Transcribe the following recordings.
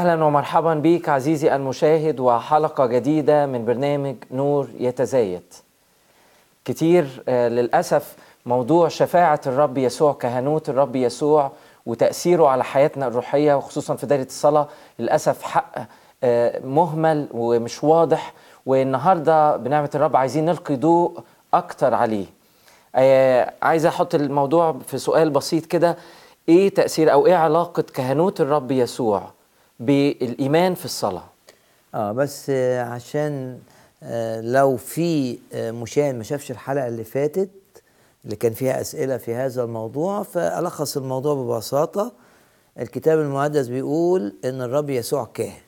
أهلا ومرحبا بك عزيزي المشاهد وحلقة جديدة من برنامج نور يتزايد. كتير آه، للأسف موضوع شفاعة الرب يسوع كهنوت الرب يسوع وتأثيره على حياتنا الروحية وخصوصا في دايرة الصلاة للأسف حق آه، مهمل ومش واضح. والنهاردة بنعمة الرب عايزين نلقي ضوء أكتر عليه. آه، عايز أحط الموضوع في سؤال بسيط كده. إيه تأثير أو إيه علاقة كهنوت الرب يسوع؟ بالإيمان في الصلاة. آه بس عشان آه، لو في آه، مشاهد ما شافش الحلقة اللي فاتت اللي كان فيها أسئلة في هذا الموضوع فألخص الموضوع ببساطة. الكتاب المقدس بيقول إن الرب يسوع كاهن.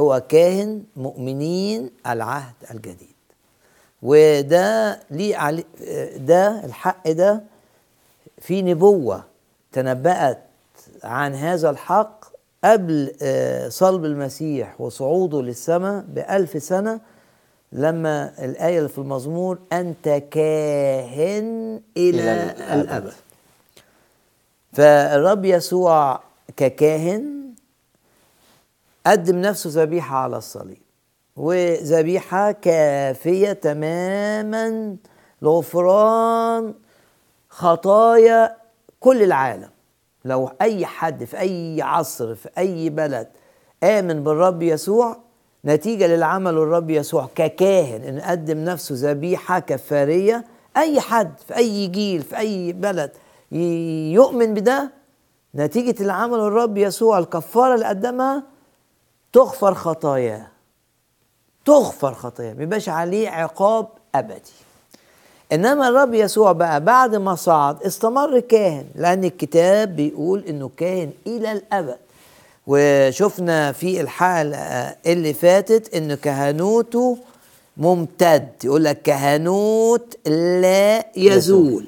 هو كاهن مؤمنين العهد الجديد. وده ليه علي آه، ده الحق ده في نبوة تنبأت عن هذا الحق قبل آه، صلب المسيح وصعوده للسماء بألف سنة لما الآية اللي في المزمور أنت كاهن إلى, إلى. الأبد فالرب يسوع ككاهن قدم نفسه ذبيحة على الصليب وذبيحة كافية تماما لغفران خطايا كل العالم لو أي حد في أي عصر في أي بلد آمن بالرب يسوع نتيجة للعمل الرب يسوع ككاهن إن قدم نفسه ذبيحة كفارية أي حد في أي جيل في أي بلد يؤمن بده نتيجة العمل الرب يسوع الكفارة اللي قدمها تغفر خطاياه. تغفر خطاياه ما يبقاش عليه عقاب أبدي. إنما الرب يسوع بقى بعد ما صعد استمر كاهن لأن الكتاب بيقول إنه كاهن إلى الأبد. وشفنا في الحلقة اللي فاتت إن كهنوته ممتد يقول لك كهنوت لا يزول.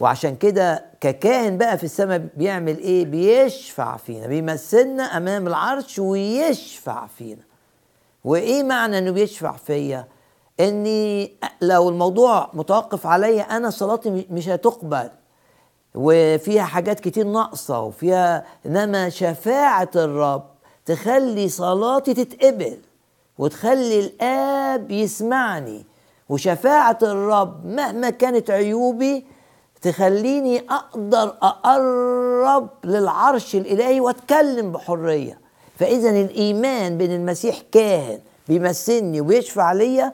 وعشان كده ككاهن بقى في السماء بيعمل إيه؟ بيشفع فينا بيمثلنا أمام العرش ويشفع فينا. وإيه معنى إنه بيشفع فيا؟ إني لو الموضوع متوقف عليا أنا صلاتي مش هتقبل. وفيها حاجات كتير ناقصة وفيها إنما شفاعة الرب تخلي صلاتي تتقبل وتخلي الآب يسمعني. وشفاعة الرب مهما كانت عيوبي تخليني أقدر أقرب للعرش الإلهي وأتكلم بحرية. فاذا الإيمان بين المسيح كاهن بيمثلني وبيشفع ليا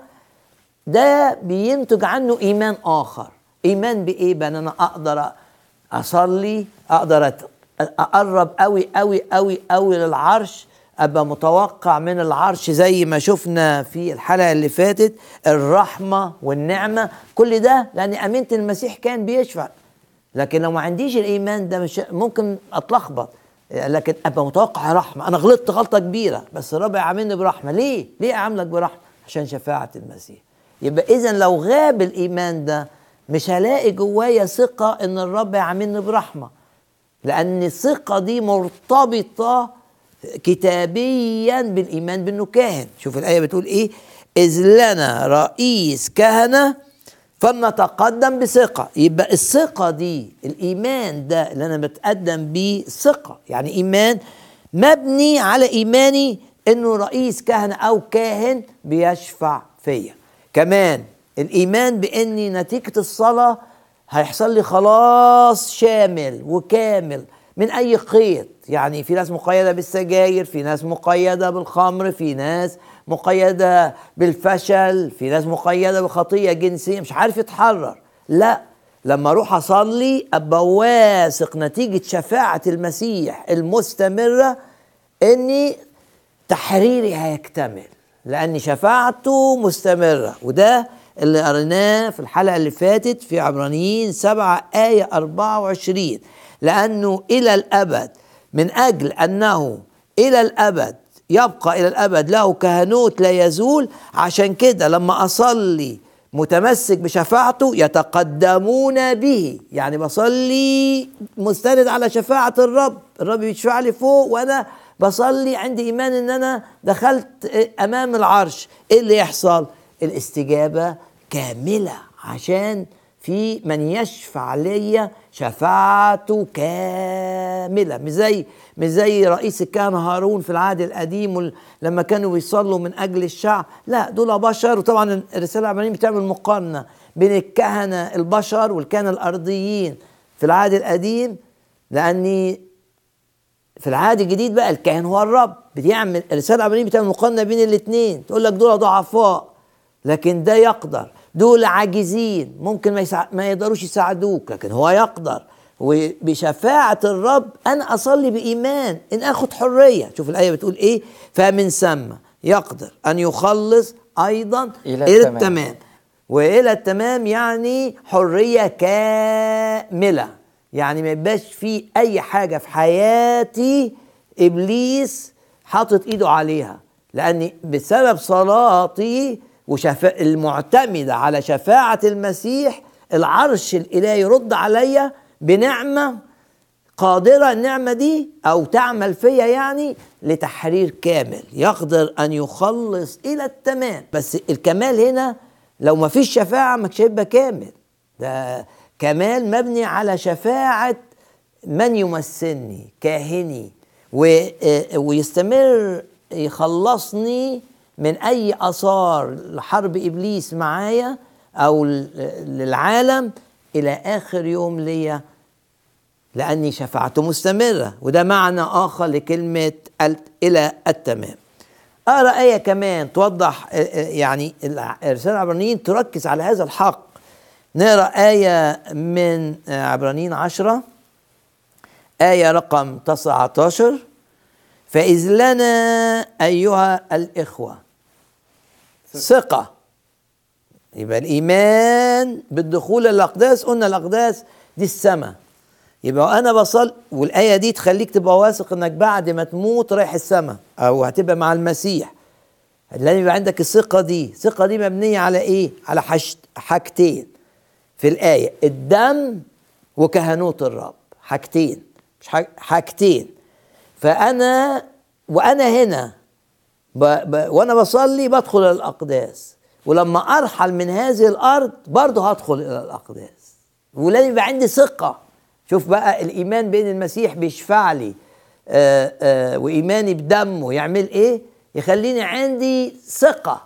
ده بينتج عنه إيمان آخر. إيمان بإيه بان أنا أقدر أصلي أقدر أقرب قوي قوي قوي قوي للعرش أبقى متوقع من العرش زي ما شفنا في الحلقة اللي فاتت الرحمة والنعمة. كل ده لأن أمينة المسيح كان بيشفع. لكن لو ما عنديش الإيمان ده مش ممكن أتلخبط. لكن أبقى متوقع رحمة. أنا غلطت غلطة كبيرة بس الرب يعاملني برحمة. ليه؟ ليه أعاملك برحمة؟ عشان شفاعة المسيح. يبقى اذا لو غاب الإيمان ده مش هلاقي جوايا ثقة إن الرب يعاملني برحمة. لأن الثقة دي مرتبطة كتابيا بالإيمان بإنه كاهن. شوف الآية بتقول إيه؟ إذ لنا رئيس كهنة فلنتقدم بثقة. يبقى الثقة دي الإيمان ده اللي أنا بتقدم بيه ثقة. يعني إيمان مبني على إيماني إنه رئيس كهنة أو كاهن بيشفع فيا. كمان الإيمان بإني نتيجة الصلاة هيحصل لي خلاص شامل وكامل من أي قيد يعني في ناس مقيدة بالسجاير في ناس مقيدة بالخمر في ناس مقيدة بالفشل في ناس مقيدة بخطية جنسية مش عارف يتحرر. لا لما أروح أصلي أبقى واثق نتيجة شفاعة المسيح المستمرة إني تحريري هيكتمل. لأن شفاعته مستمرة. وده اللي قريناه في الحلقة اللي فاتت في عبرانيين 7 آية 24 لأنه إلى الأبد من أجل أنه إلى الأبد يبقى إلى الأبد له كهنوت لا يزول. عشان كده لما أصلي متمسك بشفاعته يتقدمون به. يعني بصلي مستند على شفاعة الرب. الرب بيشفع لي فوق وأنا بصلي عندي إيمان إن أنا دخلت أمام العرش. إيه اللي يحصل؟ الاستجابة كاملة عشان في من يشفع لي شفاعته كاملة. مش زي مش زي رئيس الكهنة هارون في العهد القديم لما كانوا بيصلوا من أجل الشعب. لا دول بشر. وطبعا الرسالة العبرانيه بتعمل مقارنة بين الكهنة البشر والكهنة الأرضيين في العهد القديم لأني في العهد الجديد بقى الكاهن هو الرب بتعمل الرساله العبرانيه بتعمل مقارنة بين الاثنين تقول لك دول ضعفاء لكن ده يقدر. دول عاجزين ممكن ما, يسع... ما يقدروش يساعدوك لكن هو يقدر. وبشفاعة الرب أنا أصلي بإيمان إن أخذ حرية. شوف الآية بتقول إيه؟ فمن ثم يقدر أن يخلص أيضا إلى, إلى التمام. التمام. وإلى التمام يعني حرية كاملة. يعني ما يبقاش في أي حاجة في حياتي إبليس حاطط إيده عليها لأني بسبب صلاتي وشفا... المعتمدة على شفاعة المسيح العرش الإلهي يرد عليا بنعمة قادرة النعمة دي أو تعمل فيا يعني لتحرير كامل يقدر أن يخلص إلى التمام. بس الكمال هنا لو ما فيش شفاعة مش هيبقى كامل. ده كمال مبني على شفاعة من يمثلني كاهني و... ويستمر يخلصني من أي آثار لحرب إبليس معايا أو للعالم إلى آخر يوم ليا لأني شفاعته مستمرة وده معنى آخر لكلمة إلى التمام. اقرا إيه كمان توضح يعني الرساله العبرانيين تركز على هذا الحق. نقرأ آية من عبرانيين عشرة. آية رقم 19 فإذ لنا أيها الإخوة ثقة. يبقى الإيمان بالدخول الأقداس قلنا الأقداس دي السماء. يبقى أنا بصل والآية دي تخليك تبقى واثق إنك بعد ما تموت رايح السماء أو هتبقى مع المسيح. لازم يبقى عندك الثقة دي. الثقة دي مبنية على إيه؟ على حاجتين. في الآية الدم وكهنوت الرب. حاجتين مش حاجتين. فأنا وأنا هنا ب ب وأنا بصلي بدخل إلى الأقداس. ولما أرحل من هذه الأرض برضه هدخل إلى الأقداس. ولازم يبقى عندي ثقة. شوف بقى الإيمان بين المسيح بيشفع لي. آآ آآ وإيماني بدمه. يعمل إيه؟ يخليني عندي ثقة.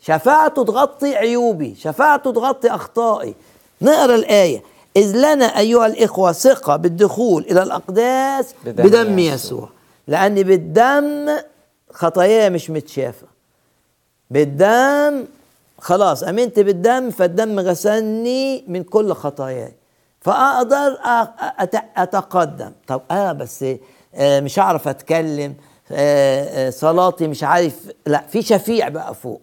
شفاعته تغطي عيوبي. شفاعته تغطي أخطائي. نقرأ الآية. إذ لنا أيها الإخوة ثقة بالدخول إلى الأقداس بدم, بدم يسوع. يسوع. لأن بالدم خطاياي مش متشافة. بالدم خلاص أمنت بالدم فالدم غسلني من كل خطاياي. فأقدر أتقدم. طب آه بس آه مش هعرف أتكلم آه صلاتي مش عارف لا في شفيع بقى فوق.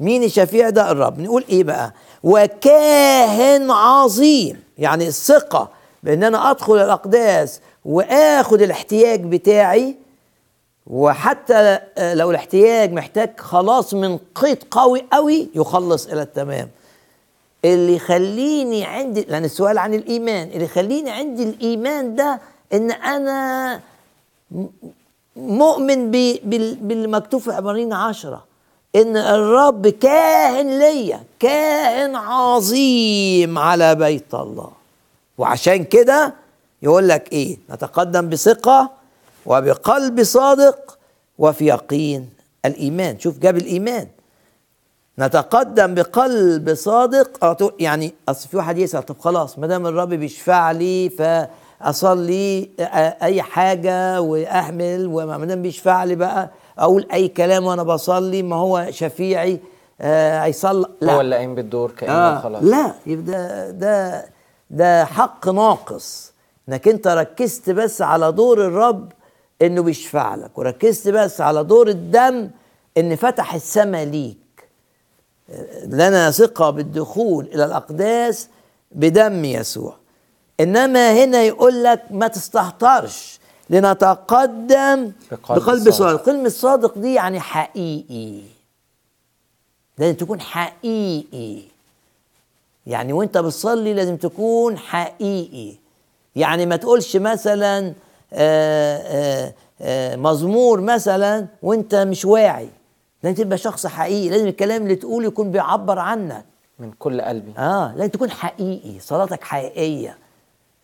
مين الشفيع ده؟ الرب. نقول إيه بقى؟ وكاهن عظيم يعني الثقة بأن أنا أدخل الأقداس وآخد الاحتياج بتاعي. وحتى لو الاحتياج محتاج خلاص من قيد قوي قوي يخلص إلى التمام. اللي يخليني عندي لأن السؤال عن الإيمان اللي يخليني عندي الإيمان ده إن أنا مؤمن باللي مكتوب في عبرين عشرة. إن الرب كاهن ليا كاهن عظيم على بيت الله. وعشان كده يقول لك إيه؟ نتقدم بثقة وبقلب صادق وفي يقين الإيمان. شوف جاب الإيمان. نتقدم بقلب صادق. يعني أصل في واحد يسأل طب خلاص ما دام الرب بيشفع لي ف اصلي آه، أي حاجة وأهمل وما دام بيشفع لي بقى أقول أي كلام وأنا بصلي ما هو شفيعي آه هيصلي. لا. هو اللي قايم بالدور كأنه آه. خلاص. لا يبقى ده ده ده حق ناقص إنك أنت ركزت بس على دور الرب إنه بيشفع لك وركزت بس على دور الدم إن فتح السماء ليك. لنا ثقة بالدخول إلى الأقداس بدم يسوع. إنما هنا يقول لك ما تستهترش. لنتقدم بقلب بقلب صادق. كلمة صادق دي يعني حقيقي. لازم تكون حقيقي. يعني وانت بتصلي لازم تكون حقيقي. يعني ما تقولش مثلا آه، آه، آه، مزمور مثلا وانت مش واعي. لازم تبقى شخص حقيقي. لازم الكلام اللي تقوله يكون بيعبر عنك. من كل قلبي. آه لازم تكون حقيقي. صلاتك حقيقية.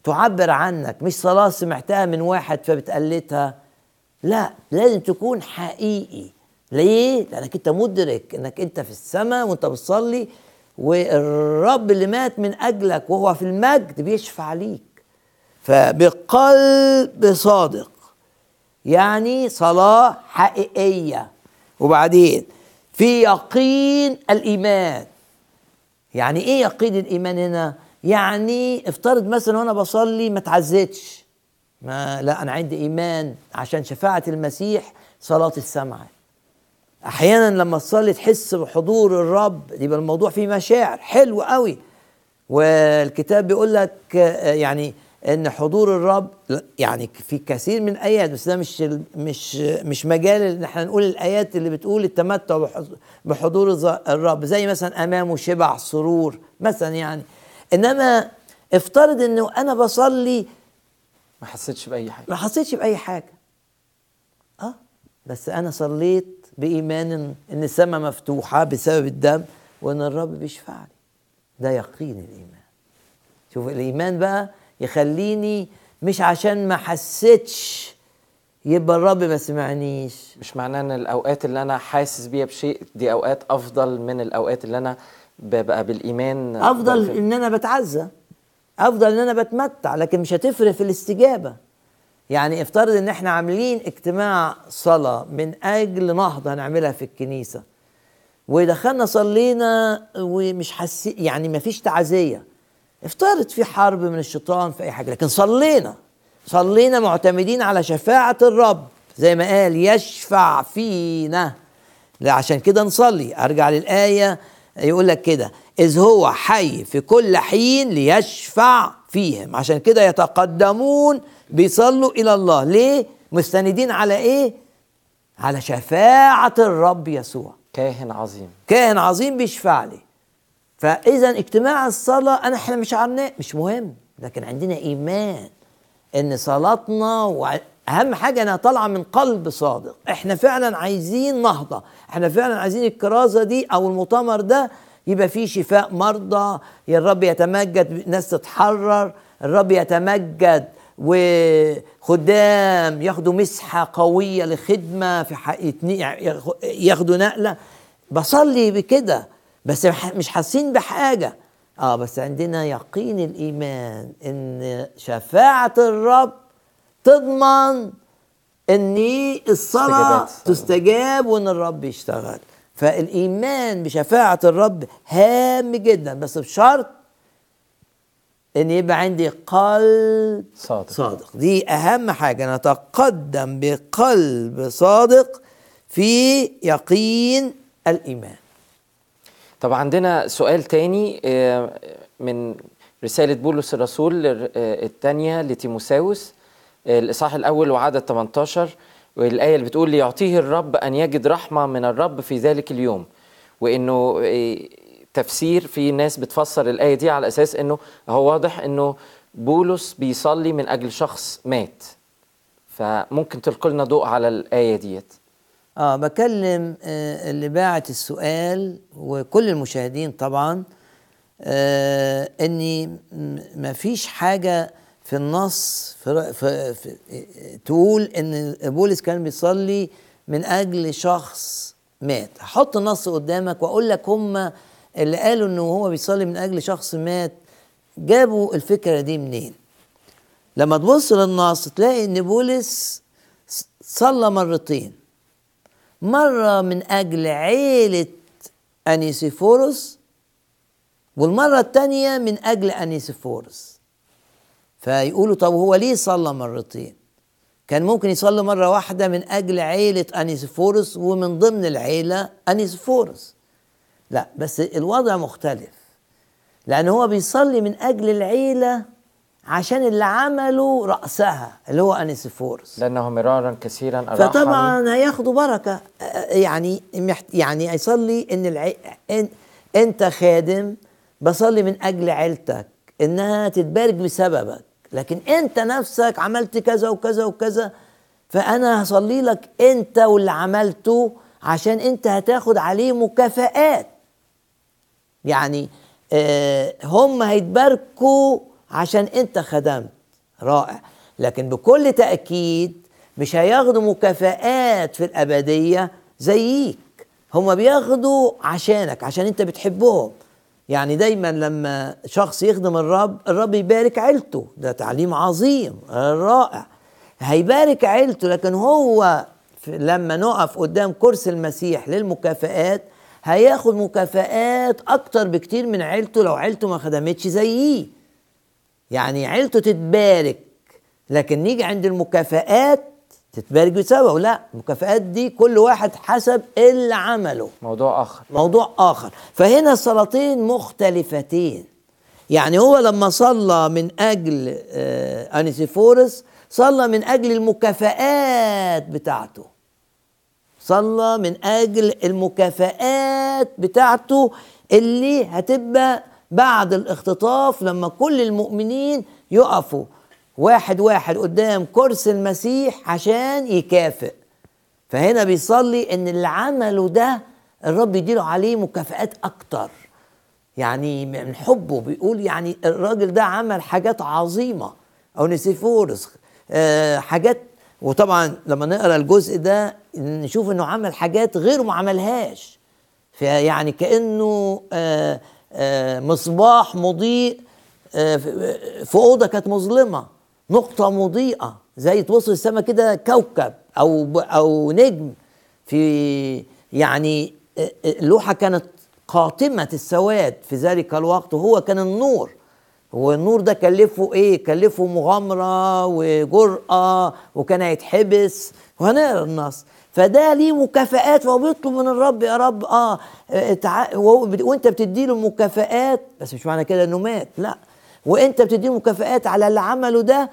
تعبر عنك مش صلاه سمعتها من واحد فبتقلدها. لا لازم تكون حقيقي. ليه؟ لأنك أنت مدرك إنك أنت في السماء وأنت بتصلي والرب اللي مات من أجلك وهو في المجد بيشفع ليك. فبقلب صادق يعني صلاة حقيقية. وبعدين في يقين الإيمان. يعني إيه يقين الإيمان هنا؟ يعني افترض مثلا وأنا بصلي ما اتعزتش ما لا أنا عندي إيمان عشان شفاعة المسيح صلاة السمعه أحيانا لما تصلي تحس بحضور الرب يبقى الموضوع فيه مشاعر. حلو قوي. والكتاب بيقول لك يعني إن حضور الرب يعني في كثير من ايات بس ده مش مش مش مجال ان إحنا نقول الآيات اللي بتقول التمتع بح- بحضور الرب. زي مثلا أمامه شبع سرور مثلا يعني إنما افترض إنه أنا بصلي ما حسيتش بأي حاجة. ما حسيتش بأي حاجة. آه بس أنا صليت بإيمان ان إن السماء مفتوحة بسبب الدم وإن الرب بيشفع لي ده يقين الإيمان. شوف الإيمان بقى يخليني مش عشان ما حسيتش يبقى الرب ما سمعنيش. مش معناه إن الأوقات اللي أنا حاسس بيها بشيء دي أوقات أفضل من الأوقات اللي أنا ببقى بالإيمان أفضل بقفل. إن أنا بتعزى. أفضل إن أنا بتمتع لكن مش هتفرق في الاستجابة. يعني افترض إن إحنا عاملين اجتماع صلاة من أجل نهضة هنعملها في الكنيسة. ودخلنا صلينا ومش حاسين يعني ما فيش تعزية. افترض في حرب من الشيطان في أي حاجة لكن صلينا. صلينا معتمدين على شفاعة الرب. زي ما قال يشفع فينا. عشان كده نصلي. أرجع للآية. يقول لك كده إذ هو حي في كل حين ليشفع فيهم. عشان كده يتقدمون بيصلوا إلى الله. ليه؟ مستندين على إيه؟ على شفاعة الرب يسوع. كاهن عظيم. كاهن عظيم بيشفع لي. فإذا اجتماع الصلاة أنا إحنا مش عارفين مش مهم لكن عندنا إيمان إن صلاتنا واهم حاجة إنها طالعة من قلب صادق. إحنا فعلا عايزين نهضة. إحنا فعلا عايزين الكرازة دي أو المؤتمر ده يبقى فيه شفاء مرضى يا الرب يتمجد ناس تتحرر الرب يتمجد وخدام ياخدوا مسحة قوية لخدمة في حق يتني- ياخدوا نقلة. بصلي بكده بس مش حاسين بحاجة. آه بس عندنا يقين الإيمان إن شفاعة الرب تضمن إن الصلاة. تستجاب وإن الرب يشتغل فالإيمان بشفاعة الرب هام جدا بس بشرط إن يبقى عندي قلب صادق. صادق. دي أهم حاجة. نتقدم بقلب صادق في يقين الإيمان. طب عندنا سؤال تاني آه، من رسالة بولس الرسول الر- آه، الثانية لتيموساوس. الإصحاح الأول وعدد 18 والآية اللي بتقول ليعطيه الرب أن يجد رحمة من الرب في ذلك اليوم. وإنه آه، تفسير في ناس بتفسر الآية دي على أساس إنه هو واضح إنه بولس بيصلي من أجل شخص مات. فممكن تلقي لنا ضوء على الآية ديت. آه بكلم آه اللي باعت السؤال وكل المشاهدين طبعا آه إني مفيش حاجة في النص في في في تقول إن بولس كان بيصلي من أجل شخص مات. هحط النص قدامك وأقول لك هم اللي قالوا إنه هو بيصلي من أجل شخص مات جابوا الفكرة دي منين؟ لما تبص للنص تلاقي إن بولس صلى مرتين. مرة من أجل عيلة أنيسيفورس والمرة الثانية من أجل أنيسيفورس. فيقولوا طب هو ليه صلى مرتين؟ كان ممكن يصلي مرة واحدة من أجل عيلة أنيسيفورس ومن ضمن العيلة أنيسيفورس لا بس الوضع مختلف. لأن هو بيصلي من أجل العيلة عشان اللي عمله رأسها اللي هو أنيسيفورس لأنه مرارا كثيرا أراحني فطبعا هياخدوا بركة. يعني يعني هيصلي إن, الع... إن أنت خادم بصلي من أجل عيلتك إنها تتبارك بسببك. لكن أنت نفسك عملت كذا وكذا وكذا فأنا هصلي لك أنت واللي عملته عشان أنت هتاخد عليه مكافآت. يعني آه هم هيتباركوا عشان انت خدمت. رائع. لكن بكل تأكيد مش هياخدوا مكافآت في الأبدية زيك. هم بياخدوا عشانك عشان انت بتحبهم. يعني دايما لما شخص يخدم الرب الرب يبارك عيلته. ده تعليم عظيم رائع. هيبارك عيلته لكن هو لما نقف قدام كرسي المسيح للمكافآت هياخد مكافآت أكتر بكتير من عيلته لو عيلته ما خدمتش زيه يعني عيلته تتبارك لكن نيجي عند المكافآت تتبارك بسببه لا المكافآت دي كل واحد حسب اللي عمله. موضوع آخر. موضوع آخر. فهنا الصلاتين مختلفتين. يعني هو لما صلى من أجل آه أنيسيفورس صلى من أجل المكافآت بتاعته. صلى من أجل المكافآت بتاعته اللي هتبقى بعد الاختطاف لما كل المؤمنين يقفوا. واحد واحد قدام كرسي المسيح عشان يكافئ. فهنا بيصلي إن اللي عمله ده الرب يديله عليه مكافآت أكتر. يعني من حبه بيقول يعني الراجل ده عمل حاجات عظيمة. أو نسيفورس آه حاجات وطبعا لما نقرأ الجزء ده نشوف إنه عمل حاجات غيره ما عملهاش. فيعني كأنه آه آه مصباح مضيء آه في أوضة كانت مظلمة. نقطة مضيئة زي توصل السماء كده كوكب أو أو نجم. في يعني اللوحة كانت قاتمه السواد. في ذلك الوقت وهو كان النور. هو النور ده كلفه إيه؟ كلفه مغامرة وجرأة وكان هيتحبس وهنقرأ النص. فده ليه مكافآت فهو بيطلب من الرب يا رب آه تع... وأنت بتدي له مكافآت. بس مش معنى كده إنه مات لا. وأنت بتدي له مكافآت على اللي عمله ده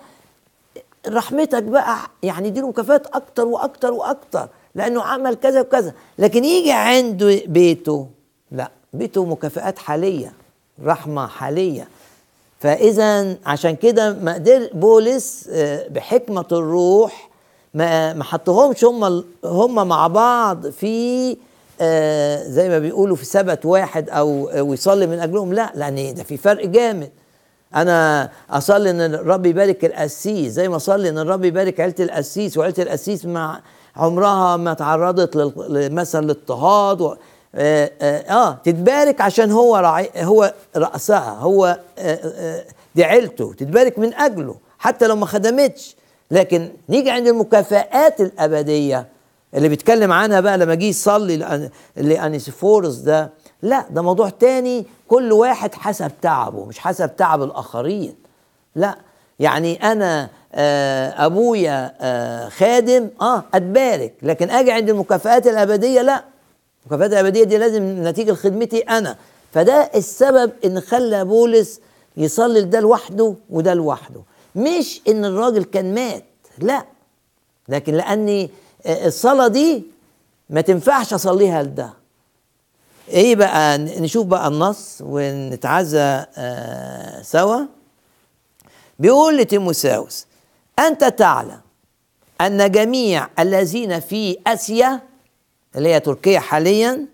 رحمتك بقى يعني يديله مكافآت أكتر وأكتر وأكتر لأنه عمل كذا وكذا. لكن يجي عنده بيته لا بيته مكافآت حالية رحمة حالية. فإذا عشان كده ما قدر بولس بحكمة الروح ما ما حطهمش هم هم مع بعض في آه زي ما بيقولوا في سبت واحد أو ويصلي من أجلهم لا لأن ده في فرق جامد. أنا أصلي إن الرب يبارك القسيس زي ما اصلي إن الرب يبارك عيلة القسيس وعيلة القسيس مع عمرها ما تعرضت مثلا للاضطهاد و آه, آه, آه تتبارك عشان هو رعي هو رأسها هو آه آه دي عيلته تتبارك من أجله حتى لو ما خدمتش. لكن نيجي عند المكافآت الأبدية اللي بيتكلم عنها بقى لما جه يصلي لأنيسيفورس ده لا ده موضوع تاني كل واحد حسب تعبه مش حسب تعب الآخرين. لا يعني أنا آه أبويا آه خادم آه أتبارك. لكن أجي عند المكافآت الأبدية لا. المكافآت الأبدية دي لازم نتيجة خدمتي أنا. فده السبب إن خلى بولس يصلي ده لوحده وده لوحده. مش إن الراجل كان مات لا. لكن لأني الصلاة دي ما تنفعش أصليها لده. إيه بقى نشوف بقى النص ونتعزى آه سوا. بيقول لتيموساوس أنت تعلم أن جميع الذين في آسيا اللي هي تركيا حاليا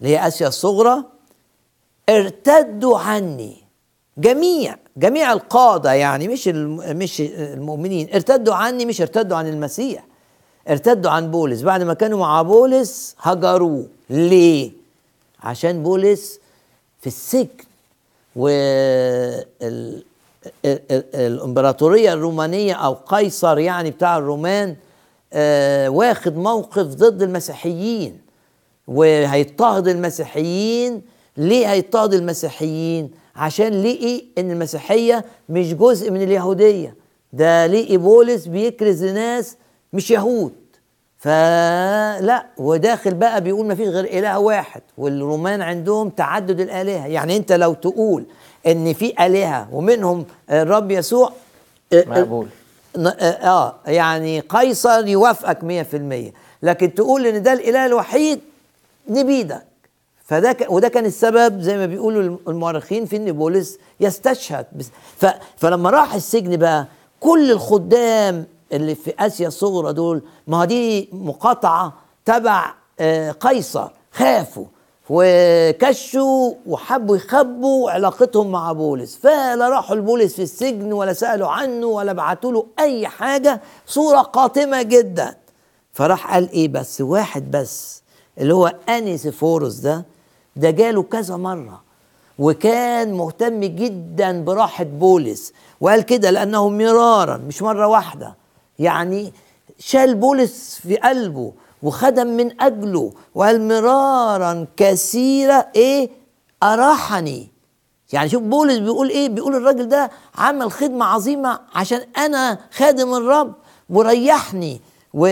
اللي هي آسيا الصغرى ارتدوا عني. جميع جميع القادة يعني مش مش المؤمنين ارتدوا عني مش ارتدوا عن المسيح ارتدوا عن بولس. بعد ما كانوا مع بولس هجروه. ليه؟ عشان بولس في السجن و الإمبراطورية الرومانية أو قيصر يعني بتاع الرومان آه، واخد موقف ضد المسيحيين وهيضطهد المسيحيين. ليه هيضطهد المسيحيين؟ عشان لقي إن المسيحية مش جزء من اليهودية. ده لقي بولس بيكرز لناس مش يهود. فلا وداخل بقى بيقول ما فيش غير إله واحد والرومان عندهم تعدد الآلهة. يعني أنت لو تقول إن في آلهة ومنهم الرب يسوع آه، مقبول. ن- آه آه، يعني قيصر يوافقك 100% لكن تقول إن ده الإله الوحيد نبيدك فده ك... وده كان السبب زي ما بيقولوا الم- المؤرخين في إن بولس يستشهد بس. ف... فلما راح السجن بقى كل الخدام اللي في آسيا الصغرى دول ما هو دي مقاطعة تبع آه، قيصر. خافوا وكشوا وحبوا يخبوا علاقتهم مع بولس. فلا راحوا لبولس في السجن ولا سألوا عنه ولا بعتوا له أي حاجة. صورة قاتمة جدا. فراح قال إيه بس؟ واحد بس اللي هو أنيسيفوروس ده ده جاله كذا مرة. وكان مهتم جدا براحة بولس. وقال كده لأنه مرارا مش مرة واحدة. يعني شال بولس في قلبه وخدم من أجله وقال مرارا كثيرة إيه؟ أراحني. يعني شوف بولس بيقول إيه؟ بيقول الراجل ده عمل خدمة عظيمة عشان أنا خادم الرب وريحني و...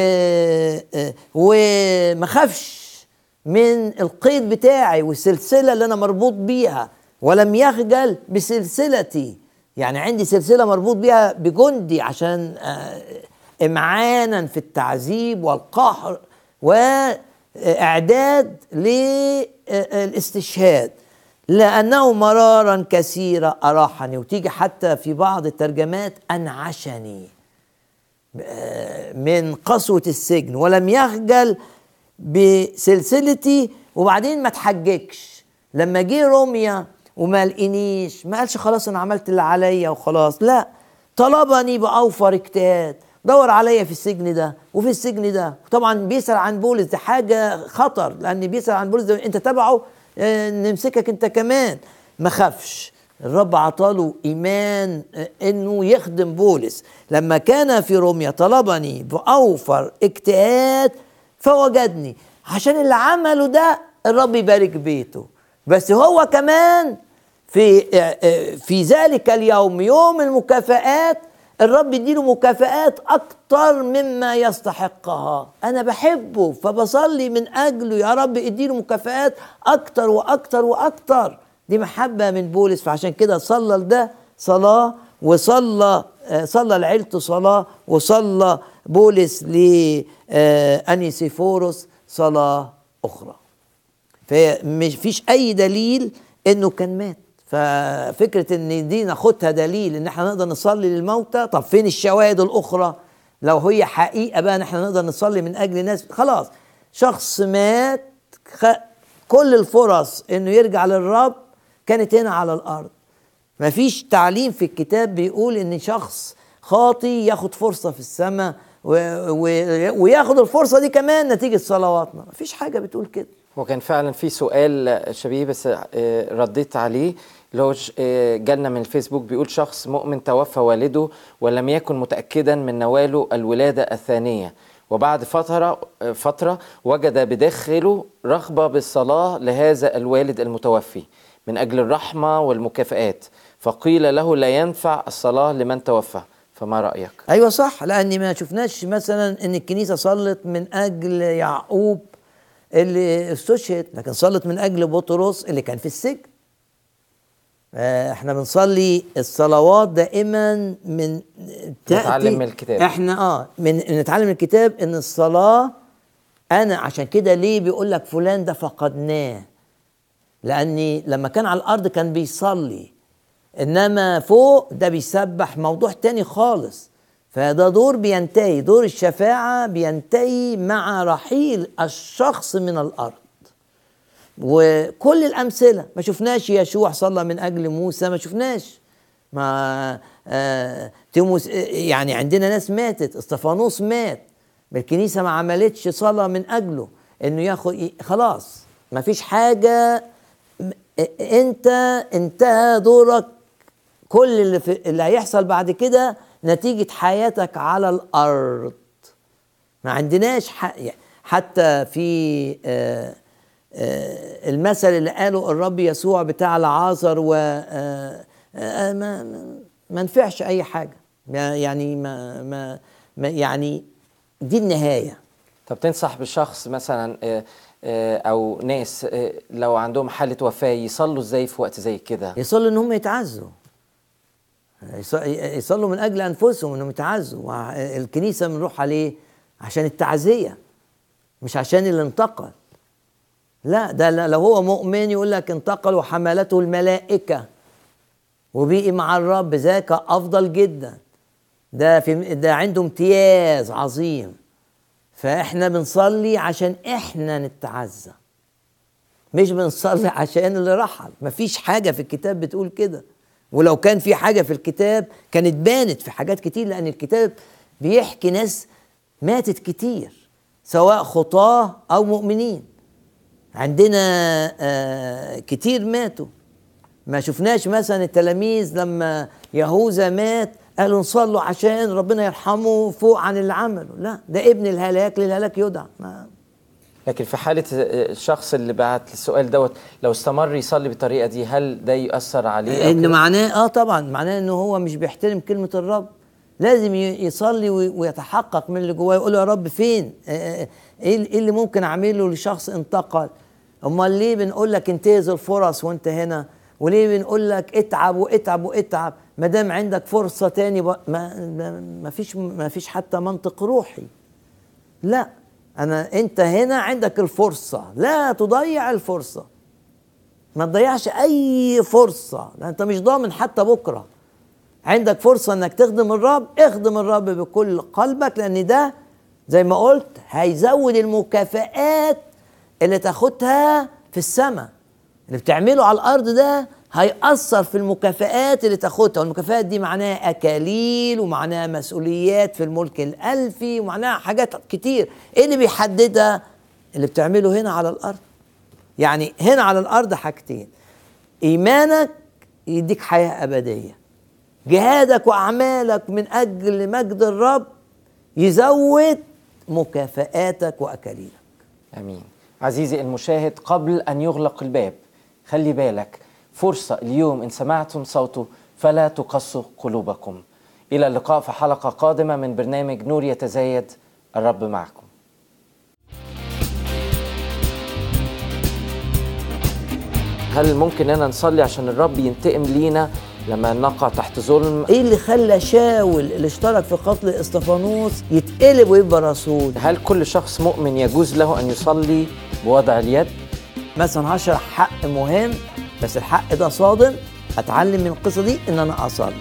وما خافش من القيد بتاعي والسلسلة اللي أنا مربوط بيها ولم يخجل بسلسلتي. يعني عندي سلسلة مربوط بيها بجندي عشان آه، امعانا في التعذيب والقهر وإعداد للإستشهاد لأنه مرارا كثيرا أراحني وتيجي حتى في بعض الترجمات أنعشني من قسوة السجن ولم يخجل بسلسلتي وبعدين ما تحججش لما جه روميا وما لقينيش ما قالش خلاص أنا عملت اللي عليا وخلاص لا طلبني بأوفر اجتهاد دور عليا في السجن ده وفي السجن ده. طبعا بيسأل عن بولس دي حاجة خطر لأن بيسأل عن بولس ده أنت تبعه آه، نمسكك أنت كمان. ما خافش الرب عطاله إيمان آه، إنه يخدم بولس لما كان في روميا طلبني بأوفر اجتهاد فوجدني. عشان اللي عمله ده الرب يبارك بيته. بس هو كمان في آه، في ذلك اليوم يوم المكافآت الرب يديله مكافآت أكتر مما يستحقها. أنا بحبه فبصلي من أجله. يا رب اديله مكافآت أكتر وأكتر وأكتر. دي محبة من بولس فعشان كده صلى لده صلاة وصلى آه، صلى لعيلته صلاة وصلى بولس لأنيسيفوروس صلاة أخرى. فمش فيش أي دليل إنه كان مات. ففكرة إن دي ناخدها دليل إن إحنا نقدر نصلي للموتى طب فين الشواهد الأخرى لو هي حقيقة بقى إن إحنا نقدر نصلي من أجل ناس خلاص شخص مات. كل الفرص إنه يرجع للرب كانت هنا على الأرض مفيش تعليم في الكتاب بيقول إن شخص خاطي ياخد فرصة في السماء. وياخد الفرصة دي كمان نتيجة صلواتنا مفيش حاجة بتقول كده هو كان فعلا في سؤال شبيه بس آه، رديت عليه ش- آه، جالنا من الفيسبوك بيقول شخص مؤمن توفى والده ولم يكن متأكدا من نواله الولادة الثانية. وبعد فترة آه، فترة وجد بداخله رغبة بالصلاة لهذا الوالد المتوفي من أجل الرحمة والمكافآت. فقيل له لا ينفع الصلاة لمن توفى. فما رأيك؟ أيوه صح لأن ما شفناش مثلا إن الكنيسة صلت من أجل يعقوب اللي استشهد لكن صلت من أجل بطرس اللي كان في السجن. إحنا بنصلي الصلوات دائما من تأتي- نتعلم من الكتاب. إحنا آه من نتعلم من الكتاب إن الصلاة أنا عشان كده ليه بيقول لك فلان ده فقدناه؟ لأني لما كان على الأرض كان بيصلي إنما فوق ده بيسبح موضوع تاني خالص. فده دور بينتهي دور الشفاعة بينتهي مع رحيل الشخص من الأرض. وكل الأمثلة. ما شفناش يشوع صلى من أجل موسى ما شفناش. ما آه تيموس آه، يعني عندنا ناس ماتت إستفانوس مات الكنيسة ما عملتش صلاة من أجله إنه ياخد خلاص ما فيش حاجة م- أنت انتهى دورك. كل اللي, في اللي هيحصل بعد كده نتيجة حياتك على الأرض. ما عندناش ح... حتى في آه آه المثل اللي قاله الرب يسوع بتاع العازر و آه آه ما ما نفعش أي حاجة. يعني ما, ما, ما يعني دي النهاية. طب تنصح بشخص مثلا آه، آه، أو ناس آه، لو عندهم حالة وفاة يصلوا إزاي في وقت زي كده؟ يصلوا ان هم يتعزوا. يص- يصلوا من أجل أنفسهم إنهم يتعزوا. الكنيسة بنروح عليه عشان التعزية مش عشان اللي انتقل لا ده لو هو مؤمن يقول لك انتقل وحملته الملائكة. وبقي مع الرب ذاك أفضل جدا. ده في ده عنده امتياز عظيم. فإحنا بنصلي عشان إحنا نتعزى. مش بنصلي عشان اللي رحل. مفيش حاجة في الكتاب بتقول كده. ولو كان في حاجة في الكتاب كانت بانت في حاجات كتير لأن الكتاب بيحكي ناس ماتت كتير سواء خطاة أو مؤمنين. عندنا آه كتير ماتوا. ما شفناش مثلا التلاميذ لما يهوذا مات قالوا نصلوا عشان ربنا يرحمه فوق عن اللي عمله لا ده ابن الهلاك للهلاك يدعى. ما. لكن في حالة آه، الشخص اللي بعت السؤال دوت لو استمر يصلي بالطريقة دي هل ده يؤثر عليه كده؟ معناه آه طبعا معناه انه هو مش بيحترم كلمة الرب. لازم يصلي وي- ويتحقق من اللي جواه يقول يا رب فين؟ آه، آه، إيه إيه اللي ممكن أعمله لشخص انتقل؟ أمال ليه بنقول لك انتهز الفرص وانت هنا؟ وليه بنقول لك اتعب واتعب واتعب؟ ما دام عندك فرصة تاني ما ما- فيش ما فيش حتى منطق روحي. لا أنا أنت هنا عندك الفرصة. لا تضيع الفرصة. ما تضيعش أي فرصة. أنت مش ضامن حتى بكرة. عندك فرصة إنك تخدم الرب؟ اخدم الرب بكل قلبك لأن ده زي ما قلت هيزود المكافآت اللي تاخدها في السماء. اللي بتعمله على الأرض ده هيأثر في المكافآت اللي تاخدها. والمكافآت دي معناها أكاليل ومعناها مسؤوليات في الملك الألفي ومعناها حاجات كتير. إيه اللي بيحددها؟ اللي بتعمله هنا على الأرض. يعني هنا على الأرض حاجتين. إيمانك يديك حياة أبدية. جهادك وأعمالك من أجل مجد الرب يزود مكافآتك واكاليلك آمين. عزيزي المشاهد قبل أن يغلق الباب خلي بالك فرصة اليوم إن سمعتم صوته فلا تقسوا قلوبكم. إلى اللقاء في حلقة قادمة من برنامج نور يتزايد الرب معكم. هل ممكن اننا نصلي عشان الرب ينتقم لينا لما نقع تحت ظلم. إيه اللي خلى شاول اللي اشترك في قتل إستفانوس يتقلب ويبقى رسول؟ هل كل شخص مؤمن يجوز له أن يصلي بوضع اليد؟ مثلا هشرح حق مهم بس الحق ده صادم. أتعلم من القصة دي إن أنا أصلي.